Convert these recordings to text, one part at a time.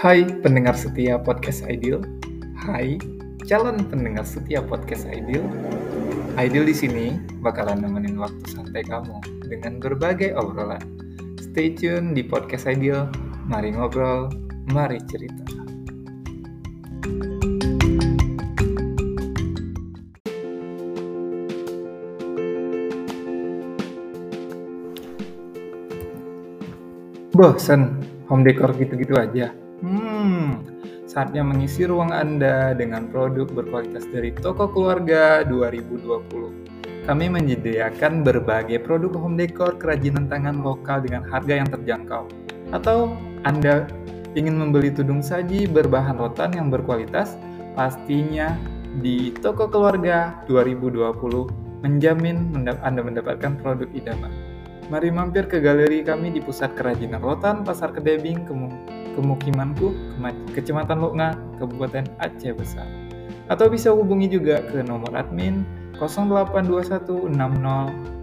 Hai pendengar setia podcast Ideal. Hai calon pendengar setia podcast Ideal. Ideal di sini bakalan nemenin waktu santai kamu dengan berbagai obrolan. Stay tune di podcast Ideal. Mari ngobrol, mari cerita. Bosen home decor gitu-gitu aja. Saatnya mengisi ruang Anda dengan produk berkualitas dari toko keluarga 2020. Kami menyediakan berbagai produk home decor kerajinan tangan lokal dengan harga yang terjangkau. Atau Anda ingin membeli tudung saji berbahan rotan yang berkualitas? Pastinya di toko keluarga 2020 menjamin Anda mendapatkan produk idaman. Mari mampir ke galeri kami di Pusat Kerajinan Rotan, Pasar Kedebing, Kemukimanku, Kecamatan Lokna, Kabupaten Aceh Besar. Atau bisa hubungi juga ke nomor admin 0821 60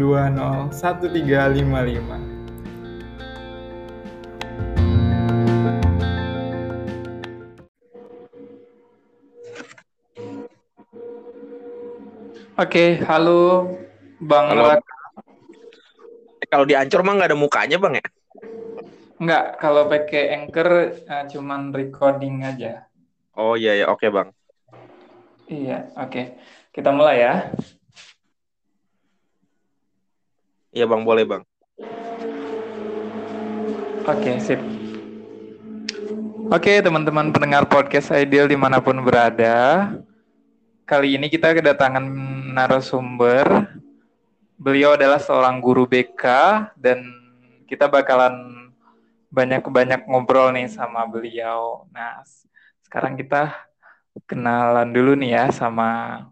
20 1355. Oke, halo Bang Halo. Kalau di Ancur mah nggak ada mukanya bang ya? Enggak, kalau pakai Anchor eh, cuman recording aja. Oh iya ya oke bang. Iya, oke. Kita mulai ya. Iya bang boleh bang. Oke, sip. Oke, teman-teman pendengar podcast Ideal di mana pun berada. Kali ini kita kedatangan narasumber. Beliau adalah seorang guru BK dan kita bakalan banyak-banyak ngobrol nih sama beliau. Nah, sekarang kita kenalan dulu nih ya sama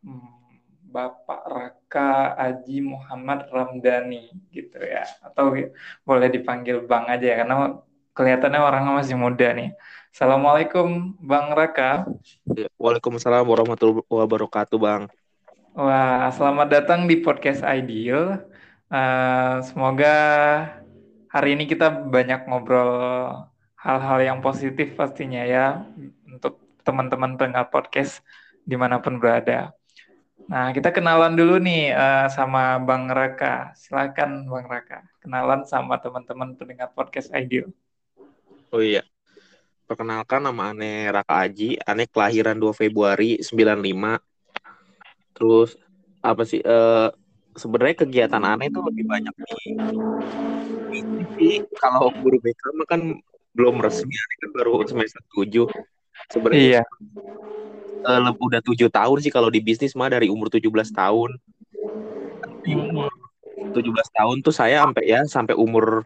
hmm, Bapak Raka Aji Muhammad Ramdhani gitu ya. Atau boleh dipanggil Bang aja ya karena kelihatannya orangnya masih muda nih. Assalamualaikum Bang Raka. Ya, Waalaikumsalam warahmatullahi wabarakatuh bang. Wah, selamat datang di podcast Ideal. Eh, semoga hari ini kita banyak ngobrol hal-hal yang positif pastinya ya untuk teman-teman pendengar podcast di mana pun berada. Nah, kita kenalan dulu nih eh, sama Bang Raka. Silakan Bang Raka, kenalan sama teman-teman pendengar podcast Ideal. Oh iya. Perkenalkan nama Ane Raka Aji. Ane kelahiran 2 Februari 95. Terus apa sih? eh sebenarnya kegiatan Ane itu lebih banyak di tapi kalau guru BK kan belum resmi Ane kan baru semester 7. Sebenarnya Iya. le- udah tujuh tahun sih kalau di bisnis mah dari umur 17 tahun. Di umur 17 tahun tuh saya sampai ya sampai umur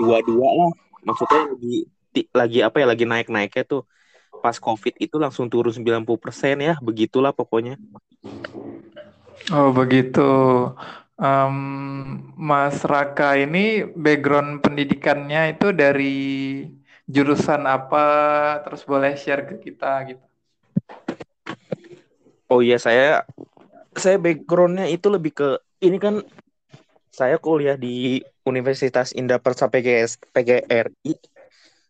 22 lah. Maksudnya lagi lagi apa ya lagi naik-naiknya tuh pas Covid itu langsung turun 90% ya, begitulah pokoknya. Oh begitu. Em, Mas Raka ini background pendidikannya itu dari jurusan apa? Terus boleh share ke kita gitu. Oh iya saya saya backgroundnya itu lebih ke ini kan saya kuliah di Universitas Indah Persa PGS PGRI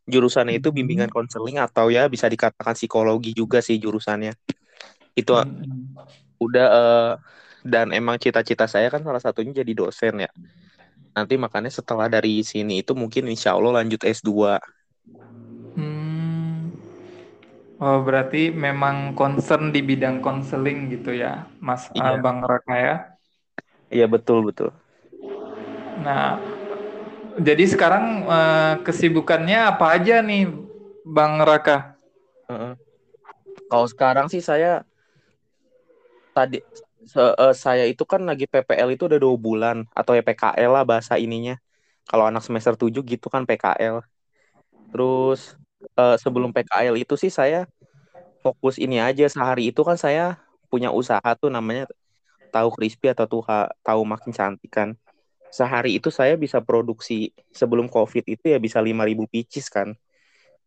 jurusannya itu bimbingan konseling atau ya bisa dikatakan psikologi juga sih jurusannya itu Mm-mm. Udah eh, dan emang cita-cita saya kan salah satunya jadi dosen ya nanti makanya setelah dari sini itu mungkin insya Allah lanjut S2 Hmm. Oh berarti memang concern di bidang konseling gitu ya, Mas Iya. Bang Raka ya. iya betul betul Nah, jadi sekarang eh, kesibukannya apa aja nih, Bang Raka? Heeh. Kalau sekarang sih saya tadi se- eh, saya itu kan lagi PPL itu udah dua bulan atau ya PKL lah bahasa ininya. Kalau anak semester 7 gitu kan PKL. Terus eh, sebelum PKL itu sih saya fokus ini aja sehari itu kan saya punya usaha tuh namanya tahu crispy atau tuh tahu makin cantik kan. Sehari itu saya bisa produksi sebelum COVID itu ya bisa 5000 pieces kan.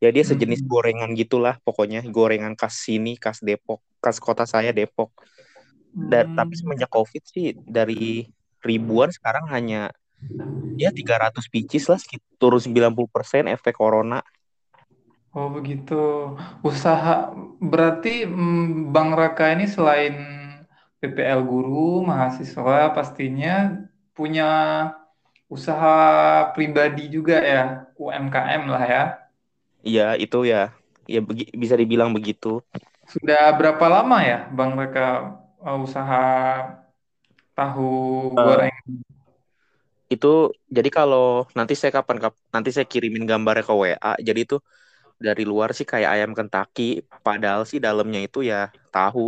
Ya dia sejenis Hmm. gorengan gitulah pokoknya gorengan khas sini, khas Depok, khas kota saya Depok. Da- tapi Hmm. semenjak COVID sih dari ribuan sekarang hanya ya 300 pieces lah sekitar turun 90% efek corona. Oh begitu. Usaha berarti mm, Bang Raka ini selain PPL guru, mahasiswa pastinya punya usaha pribadi juga ya, UMKM lah ya. Iya, itu ya. Ya bisa dibilang begitu. Sudah berapa lama ya Bang Raka usaha tahu Eh, goreng? itu jadi kalau nanti saya kapan kap nanti saya kirimin gambarnya ke WA. Jadi itu dari luar sih kayak ayam Kentucky, padahal sih dalamnya itu ya tahu.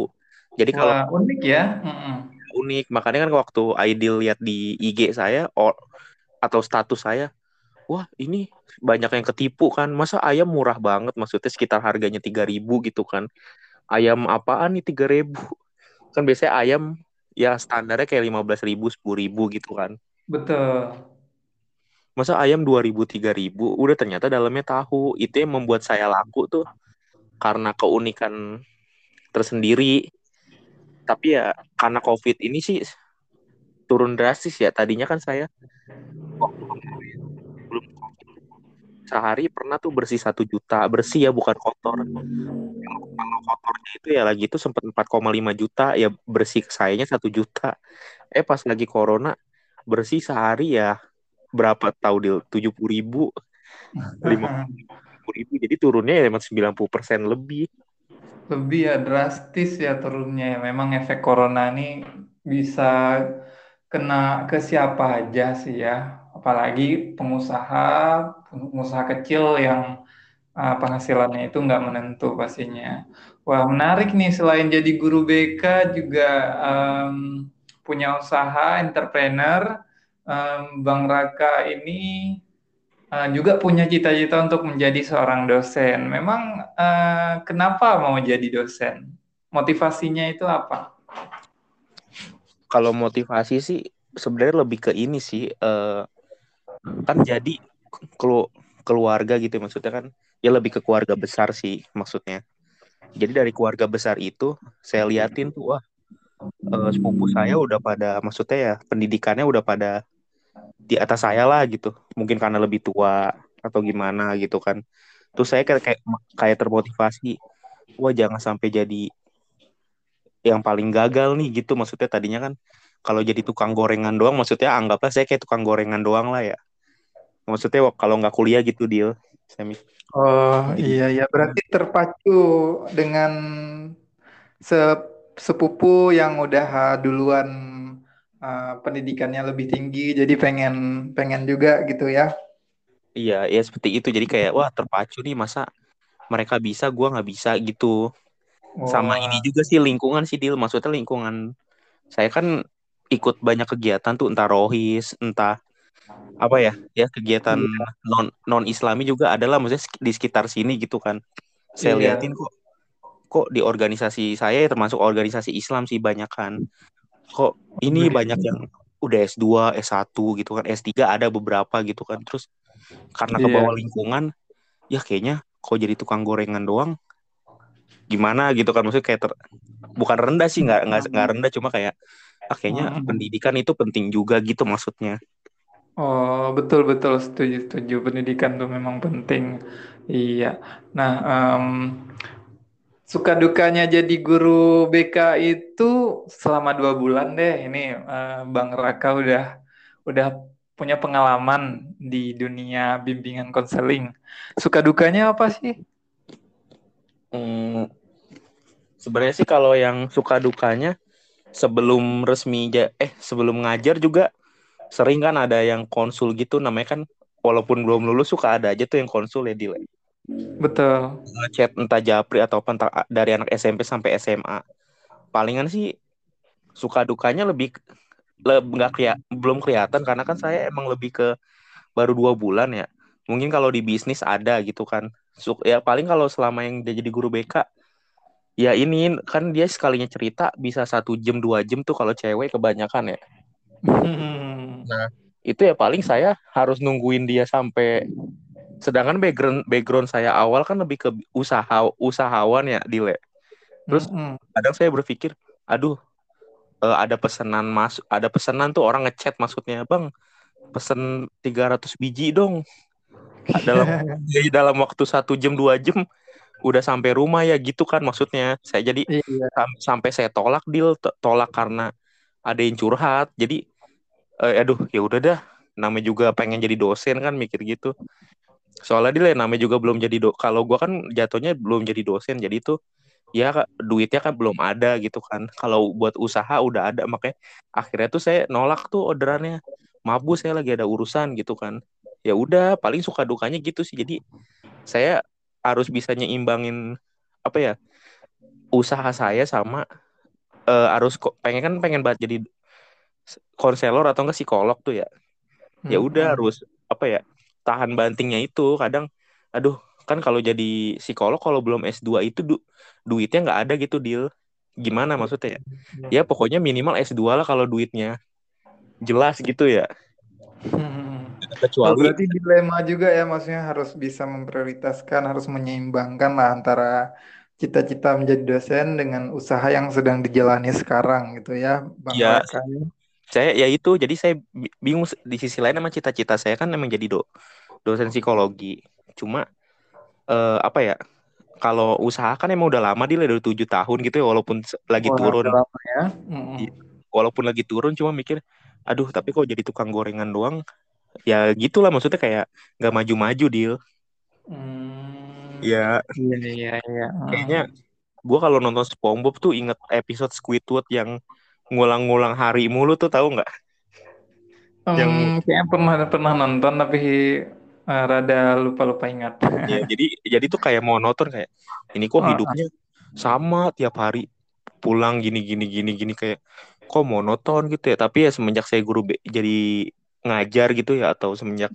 Jadi kalau Wah, unik ya. Mm-mm. unik, makanya kan waktu Aidil lihat di IG saya or, atau status saya, wah ini banyak yang ketipu kan. Masa ayam murah banget, maksudnya sekitar harganya 3000 gitu kan. Ayam apaan nih 3000? Kan biasanya ayam ya standarnya kayak 15.000, 10.000 gitu kan. Betul. Masa ayam 2000, 3000? Udah ternyata dalamnya tahu. Itu yang membuat saya laku tuh karena keunikan tersendiri. Tapi ya karena COVID ini sih turun drastis ya. Tadinya kan saya waktu sehari pernah tuh bersih satu juta. Bersih ya bukan kotor. Kalau kotornya itu ya lagi itu sempat 4,5 juta. Ya bersih sayanya satu juta. Eh pas lagi corona bersih sehari ya berapa tahu deal 70 ribu, 50 ribu. Jadi turunnya ya emang 90% lebih. Lebih ya drastis ya turunnya ya. Memang efek corona ini bisa kena ke siapa aja sih ya. Apalagi pengusaha, pengusaha kecil yang uh, penghasilannya itu nggak menentu pastinya. Wah, menarik nih. Selain jadi guru BK juga em, punya usaha entrepreneur. Em, Bang Raka ini uh, juga punya cita-cita untuk menjadi seorang dosen. Memang uh, kenapa mau jadi dosen? Motivasinya itu apa? Kalau motivasi sih sebenarnya lebih ke ini sih. eh, kan jadi kelu- keluarga gitu ya, maksudnya kan ya lebih ke keluarga besar sih maksudnya. Jadi dari keluarga besar itu saya liatin tuh wah eh, sepupu saya udah pada maksudnya ya pendidikannya udah pada di atas saya lah gitu. Mungkin karena lebih tua atau gimana gitu kan. Terus saya kayak kayak, kayak termotivasi. Wah jangan sampai jadi yang paling gagal nih gitu. Maksudnya tadinya kan kalau jadi tukang gorengan doang, maksudnya anggaplah saya kayak tukang gorengan doang lah ya. Maksudnya kalau nggak kuliah gitu deal. Saya mi- Oh iya ya berarti terpacu dengan se- sepupu yang udah duluan uh, pendidikannya lebih tinggi jadi pengen pengen juga gitu ya. iya ya seperti itu. Jadi kayak wah terpacu nih masa mereka bisa, gua nggak bisa gitu. Sama ini juga sih lingkungan sih deal. Maksudnya lingkungan saya kan ikut banyak kegiatan tuh entah rohis, entah apa ya ya kegiatan iya. non non Islami juga adalah maksudnya di sekitar sini gitu kan. Saya iya. liatin kok kok di organisasi saya ya termasuk organisasi Islam sih banyak kan. Kok ini banyak begitu. yang udah S2 S1 gitu kan S3 ada beberapa gitu kan. Terus karena ke Iya. bawah lingkungan ya kayaknya kok jadi tukang gorengan doang gimana gitu kan. Maksudnya kayak ter- bukan rendah sih nggak nggak rendah cuma kayak ah kayaknya Mm-mm. pendidikan itu penting juga gitu maksudnya Oh, betul betul setuju setuju pendidikan tuh memang penting. Iya. Nah, em, suka dukanya jadi guru BK itu selama dua bulan deh. Ini eh, Bang Raka udah udah punya pengalaman di dunia bimbingan konseling. Suka dukanya apa sih? Hmm, sebenarnya sih kalau yang suka dukanya sebelum resmi eh sebelum ngajar juga sering kan ada yang konsul gitu namanya kan walaupun belum lulus suka ada aja tuh yang konsul ya di Betul. chat entah japri atau apa, entah dari anak SMP sampai SMA palingan sih suka dukanya lebih le- nggak kayak belum kelihatan karena kan saya emang lebih ke baru dua bulan ya. Mungkin kalau di bisnis ada gitu kan. Suk- ya paling kalau selama yang dia jadi guru BK ya ini kan dia sekalinya cerita bisa satu jam dua jam tuh kalau cewek kebanyakan ya Nah, itu ya paling saya harus nungguin dia sampai sedangkan background background saya awal kan lebih ke usaha usahawan ya, Dile. Terus Mm-mm. kadang saya berpikir, aduh, eh, ada pesanan masuk, ada pesanan tuh orang ngechat maksudnya, "Bang, pesen 300 biji dong dalam dalam waktu satu jam dua jam udah sampai rumah ya gitu kan maksudnya saya jadi Iya. sam- sampai saya tolak deal tolak karena ada yang curhat jadi eh, aduh ya udah dah. Namanya juga pengen jadi dosen kan mikir gitu. Soalnya dia namanya juga belum jadi do kalau gua kan jatuhnya belum jadi dosen jadi itu ya duitnya kan belum ada gitu kan. Kalau buat usaha udah ada makanya akhirnya tuh saya nolak tuh orderannya. Maaf bu saya lagi ada urusan gitu kan. Ya udah paling suka dukanya gitu sih. Jadi saya harus bisa nyeimbangin apa ya usaha saya sama eh, harus pengen kan pengen banget jadi konselor atau enggak psikolog tuh ya. Ya udah Mm-mm. harus apa ya tahan bantingnya itu. Kadang aduh kan kalau jadi psikolog kalau belum S2 itu du- duitnya nggak ada gitu deal. Gimana maksudnya ya? Ya pokoknya minimal S2 lah kalau duitnya. Jelas gitu ya. Hmm. Oh, kecuali berarti dilema juga ya, maksudnya harus bisa memprioritaskan, harus menyeimbangkan lah antara cita-cita menjadi dosen dengan usaha yang sedang dijalani sekarang gitu ya, Bang ya Raka. Saya ya itu jadi saya bi- bingung di sisi lain emang cita-cita saya kan emang jadi do dosen psikologi cuma eh, apa ya kalau usaha kan emang udah lama dia udah tujuh tahun gitu ya walaupun lagi Wah, turun lama ya. Mm-mm. i- walaupun lagi turun cuma mikir aduh tapi kok jadi tukang gorengan doang ya gitulah maksudnya kayak nggak maju-maju deal Hmm. ya Iya, iya, iya. Kayaknya gua kalau nonton SpongeBob tuh inget episode Squidward yang ngulang-ngulang hari mulu tuh tahu nggak? Yang Hmm, kayaknya pernah pernah nonton tapi eh, rada lupa-lupa ingat. ya jadi jadi tuh kayak monoton kayak ini kok hidupnya sama tiap hari pulang gini gini gini gini kayak kok monoton gitu ya. Tapi ya semenjak saya guru B- jadi ngajar gitu ya atau semenjak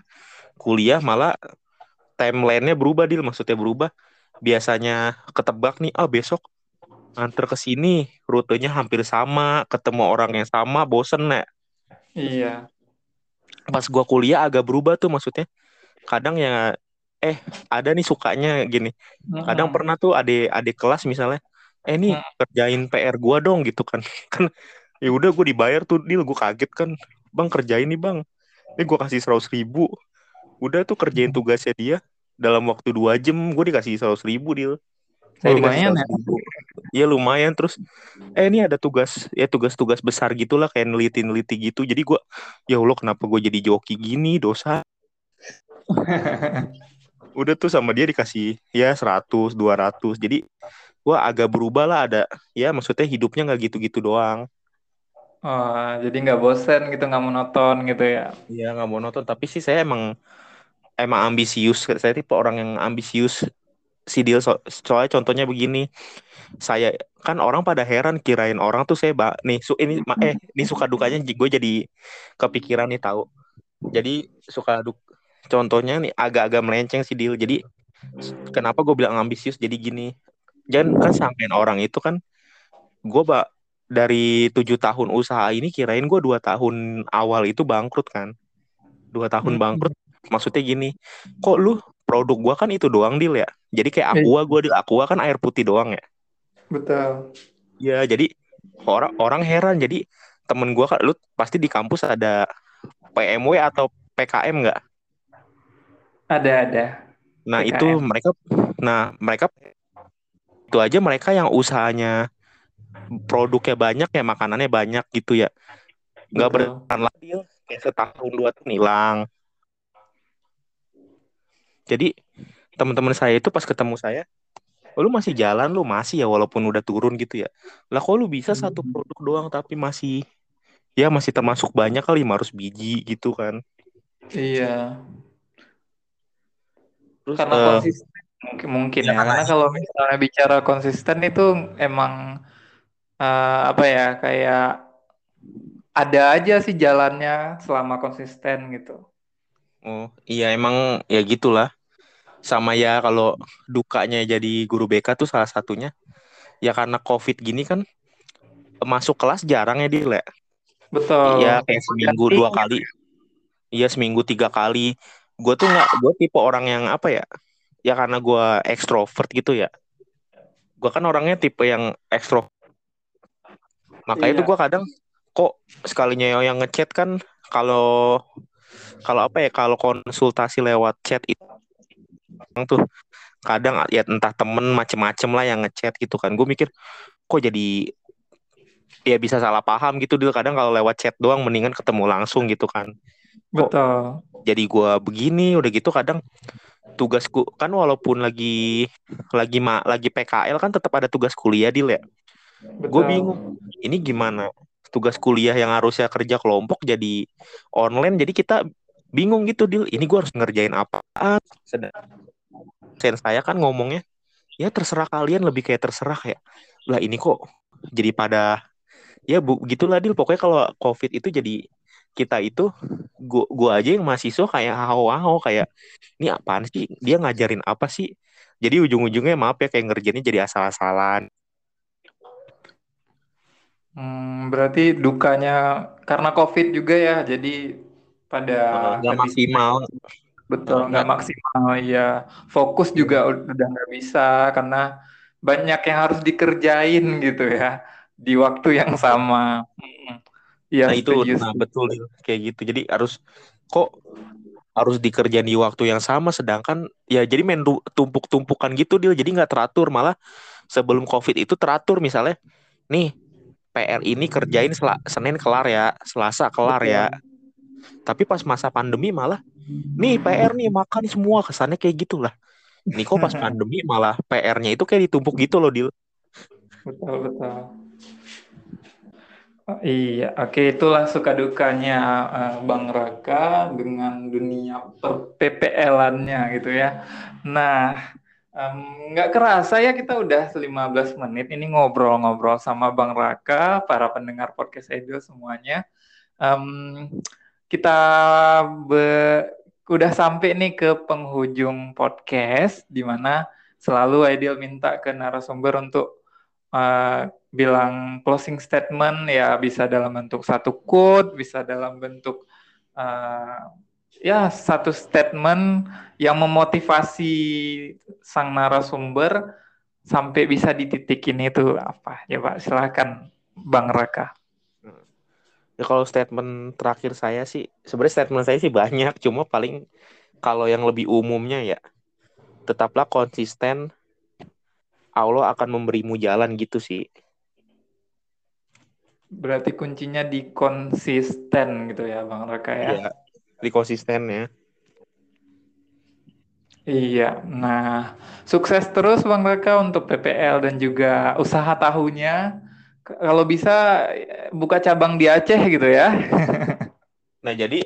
kuliah malah timelinenya berubah deal maksudnya berubah. Biasanya ketebak nih ah besok nganter ke sini rutenya hampir sama ketemu orang yang sama bosen ya Iya. pas gua kuliah agak berubah tuh maksudnya. Kadang ya eh ada nih sukanya gini. Kadang pernah tuh adik adik kelas misalnya eh nih Mm. kerjain PR gua dong gitu kan. Kan ya udah gue dibayar tuh deal. Gue kaget kan bang kerjain nih bang. Ini gue kasih seratus ribu. Udah tuh kerjain tugasnya dia dalam waktu dua jam gue dikasih seratus ribu deal. Saya Lumayan ya. Ya lumayan. Terus eh ini ada tugas ya tugas-tugas besar gitulah kayak neliti-neliti gitu. Jadi gue ya Allah kenapa gue jadi joki gini? Dosa. Udah tuh sama dia dikasih ya 100 200 jadi gua agak berubah lah ada ya maksudnya hidupnya nggak gitu-gitu doang. Oh, jadi nggak bosen gitu, nggak monoton gitu ya. Iya nggak mau nonton tapi sih saya emang emang ambisius. Saya tipe orang yang ambisius si deal so- soalnya contohnya begini. Saya kan orang pada heran kirain orang tuh saya nih su ini ma- eh ini suka dukanya gue jadi kepikiran nih tahu. Jadi suka duk contohnya nih agak-agak melenceng si deal jadi kenapa gue bilang ambisius? Jadi gini jangan kan sampein orang itu kan gue bak dari tujuh tahun usaha ini kirain gue dua tahun awal itu bangkrut kan. Dua tahun Hmm. bangkrut maksudnya gini kok lu produk gua kan itu doang deal ya jadi kayak Iya. aqua gua deal aqua kan air putih doang ya Betul. ya jadi orang orang heran jadi temen gua kan lu pasti di kampus ada PMW atau PKM nggak Ada ada. nah PKM. itu mereka nah mereka itu aja mereka yang usahanya produknya banyak ya makanannya banyak gitu ya nggak bertahan lagi kayak setahun dua tahun hilang jadi teman-teman saya itu pas ketemu saya "Oh, lu masih jalan lu masih ya walaupun udah turun gitu ya lah kok lu bisa satu Hmm. produk doang tapi masih ya masih termasuk banyak kali 500 biji gitu kan Iya. terus Karena eh, konsisten mungkin mungkin ya ya. karena Karena kalau misalnya bicara konsisten itu emang eh, apa ya kayak ada aja sih jalannya selama konsisten gitu. oh iya emang ya gitulah sama ya kalau dukanya jadi guru BK tuh salah satunya ya karena COVID gini kan masuk kelas jarang ya dia Betul. Iya kayak seminggu dua kali. Iya seminggu tiga kali. Gue tuh nggak, gue tipe orang yang apa ya? Ya karena gue ekstrovert gitu ya. Gue kan orangnya tipe yang ekstro. Makanya Iya. tuh gue kadang kok sekalinya yang ngechat kan kalau kalau apa ya kalau konsultasi lewat chat itu tuh kadang ya entah temen macem-macem lah yang ngechat gitu kan. Gue mikir kok jadi ya bisa salah paham gitu dulu kadang kalau lewat chat doang mendingan ketemu langsung gitu kan. Kok Betul. jadi gue begini? Udah gitu kadang tugasku kan walaupun lagi lagi ma lagi PKL kan tetap ada tugas kuliah dil ya. Gue bingung ini gimana? Tugas kuliah yang harusnya kerja kelompok jadi online jadi kita bingung gitu Dil. Ini gue harus ngerjain apa sedangkan saya kan ngomongnya ya terserah kalian lebih kayak terserah kayak lah ini kok jadi pada ya bu gitulah Dil. Pokoknya kalau covid itu jadi kita itu gua gua aja yang mahasiswa kayak hao-hao kayak ini apaan sih? Dia ngajarin apa sih? Jadi ujung-ujungnya maaf ya kayak ngerjainnya jadi asal-asalan. Hmm, berarti dukanya karena COVID juga ya, jadi pada nggak maksimal betul nggak nggak maksimal ya. Fokus juga ud- udah nggak bisa karena banyak yang harus dikerjain gitu ya di waktu yang sama. Iya Nah itu, nah betul kayak gitu. Jadi harus kok harus dikerjain di waktu yang sama, sedangkan ya jadi main tu- tumpuk-tumpukan gitu Dil. Jadi nggak teratur, malah sebelum COVID itu teratur misalnya, nih PR ini kerjain sela- Senin kelar ya, Selasa kelar ya. Tapi pas masa pandemi malah, nih PR nih makan semua kesannya kayak gitulah. Nih kok pas pandemi malah PR-nya itu kayak ditumpuk gitu loh Dil. Betul betul. Oh, iya, oke itulah suka dukanya eh, Bang Raka dengan dunia per PPL-annya gitu ya. Nah, nggak kerasa ya kita udah 15 menit ini ngobrol-ngobrol sama Bang Raka, para pendengar podcast Edo semuanya. Em, kita be- udah sampai nih ke penghujung podcast di mana selalu Aidil minta ke narasumber untuk eh, bilang closing statement ya bisa dalam bentuk satu quote, bisa dalam bentuk eh, ya satu statement yang memotivasi sang narasumber sampai bisa dititikin itu apa? Ya Pak, silakan Bang Raka. Ya kalau statement terakhir saya sih, sebenarnya statement saya sih banyak, cuma paling kalau yang lebih umumnya ya, tetaplah konsisten, Allah akan memberimu jalan gitu sih. Berarti kuncinya di konsisten gitu ya Bang Raka ya. Iya, di konsistennya. Iya, nah sukses terus Bang Raka untuk PPL dan juga usaha tahunya. Kalau bisa buka cabang di Aceh gitu ya. Nah jadi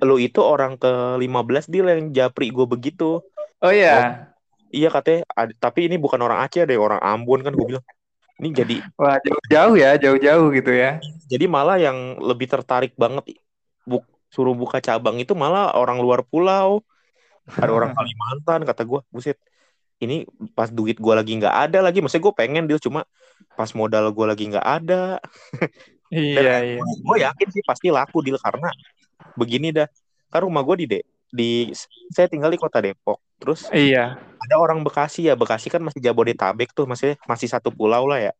lu itu orang ke-15 deal yang japri gue begitu. Oh iya, Iya katanya, ad- tapi ini bukan orang Aceh deh, orang Ambon kan gue bilang. Ini jadi wah jauh-jauh ya, jauh-jauh gitu ya. jadi malah yang lebih tertarik banget bu, suruh buka cabang itu malah orang luar pulau. Ada orang Kalimantan kata gue, buset. Ini pas duit gue lagi nggak ada lagi, maksudnya gue pengen deal cuma pas modal gue lagi nggak ada. Iya, iya. gue yakin sih pasti laku deal karena begini dah. Kan rumah gue di de, di saya tinggal di kota Depok. Terus Iya, ada orang Bekasi ya, Bekasi kan masih Jabodetabek tuh, masih masih satu pulau lah ya.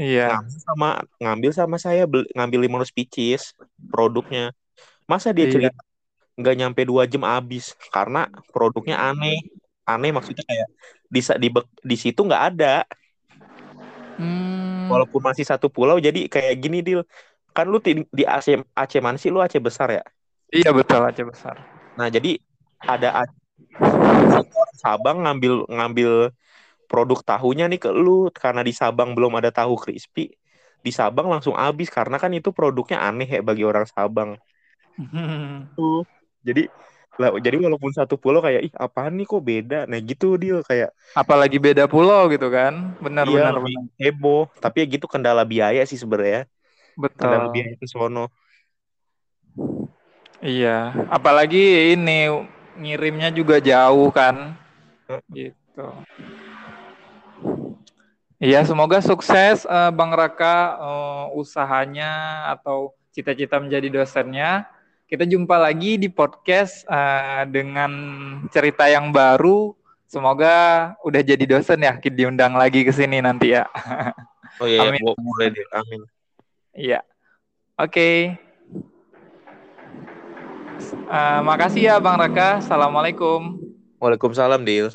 iya. Ngambil sama ngambil sama saya beli, ngambil 500 picis produknya. Masa dia Iya. cerita nggak nyampe dua jam habis karena produknya aneh. Aneh maksudnya kayak di di, di situ nggak ada. Hmm, Walaupun masih satu pulau jadi kayak gini deal. Kan lu di, di Aceh Aceh mana sih? Lu Aceh besar ya. iya betul Aceh besar. Nah, jadi ada Sabang ngambil ngambil produk tahunya nih ke lu karena di Sabang belum ada tahu crispy. Di Sabang langsung habis karena kan itu produknya aneh ya bagi orang Sabang. Hmm, Tuh. Jadi lah, jadi walaupun satu pulau kayak ih apaan nih kok beda. Nah, gitu dia kayak Apalagi beda pulau gitu kan. Benar, iya benar, benar. heboh. Tapi ya gitu kendala biaya sih sebenarnya. Kendala Betul. biaya ke sono. Iya, apalagi ini ngirimnya juga jauh kan. Gitu. Iya, semoga sukses eh, Bang Raka eh, usahanya atau cita-cita menjadi dosennya. Kita jumpa lagi di podcast eh, dengan cerita yang baru. Semoga udah jadi dosen ya, diundang lagi ke sini nanti ya. Oh iya, Amin. bo- boleh deh. Amin. Iya. Oke. Uh, makasih ya Bang Raka. Assalamualaikum. Waalaikumsalam, Dil.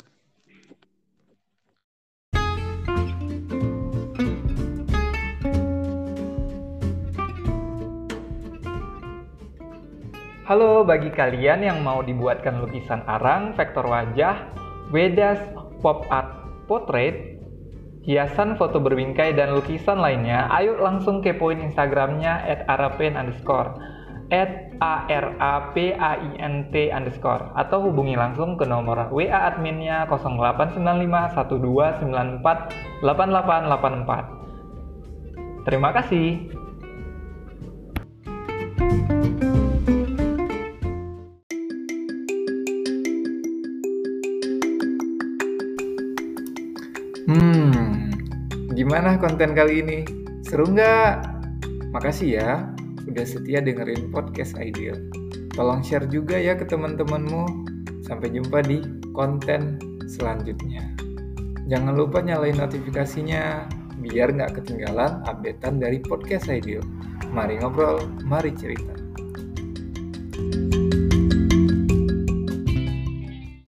Halo bagi kalian yang mau dibuatkan lukisan arang, vektor wajah, Wedas Pop Art Portrait, hiasan foto berbingkai dan lukisan lainnya, ayo langsung kepoin Instagramnya at arapain underscore. At a r a p a i n t underscore. Atau hubungi langsung ke nomor WA adminnya 0895 Terima kasih. Gimana konten kali ini? Seru nggak? Makasih ya udah setia dengerin podcast Ideal. Tolong share juga ya ke teman-temanmu. Sampai jumpa di konten selanjutnya. Jangan lupa nyalain notifikasinya biar nggak ketinggalan updatean dari podcast Ideal. Mari ngobrol, mari cerita.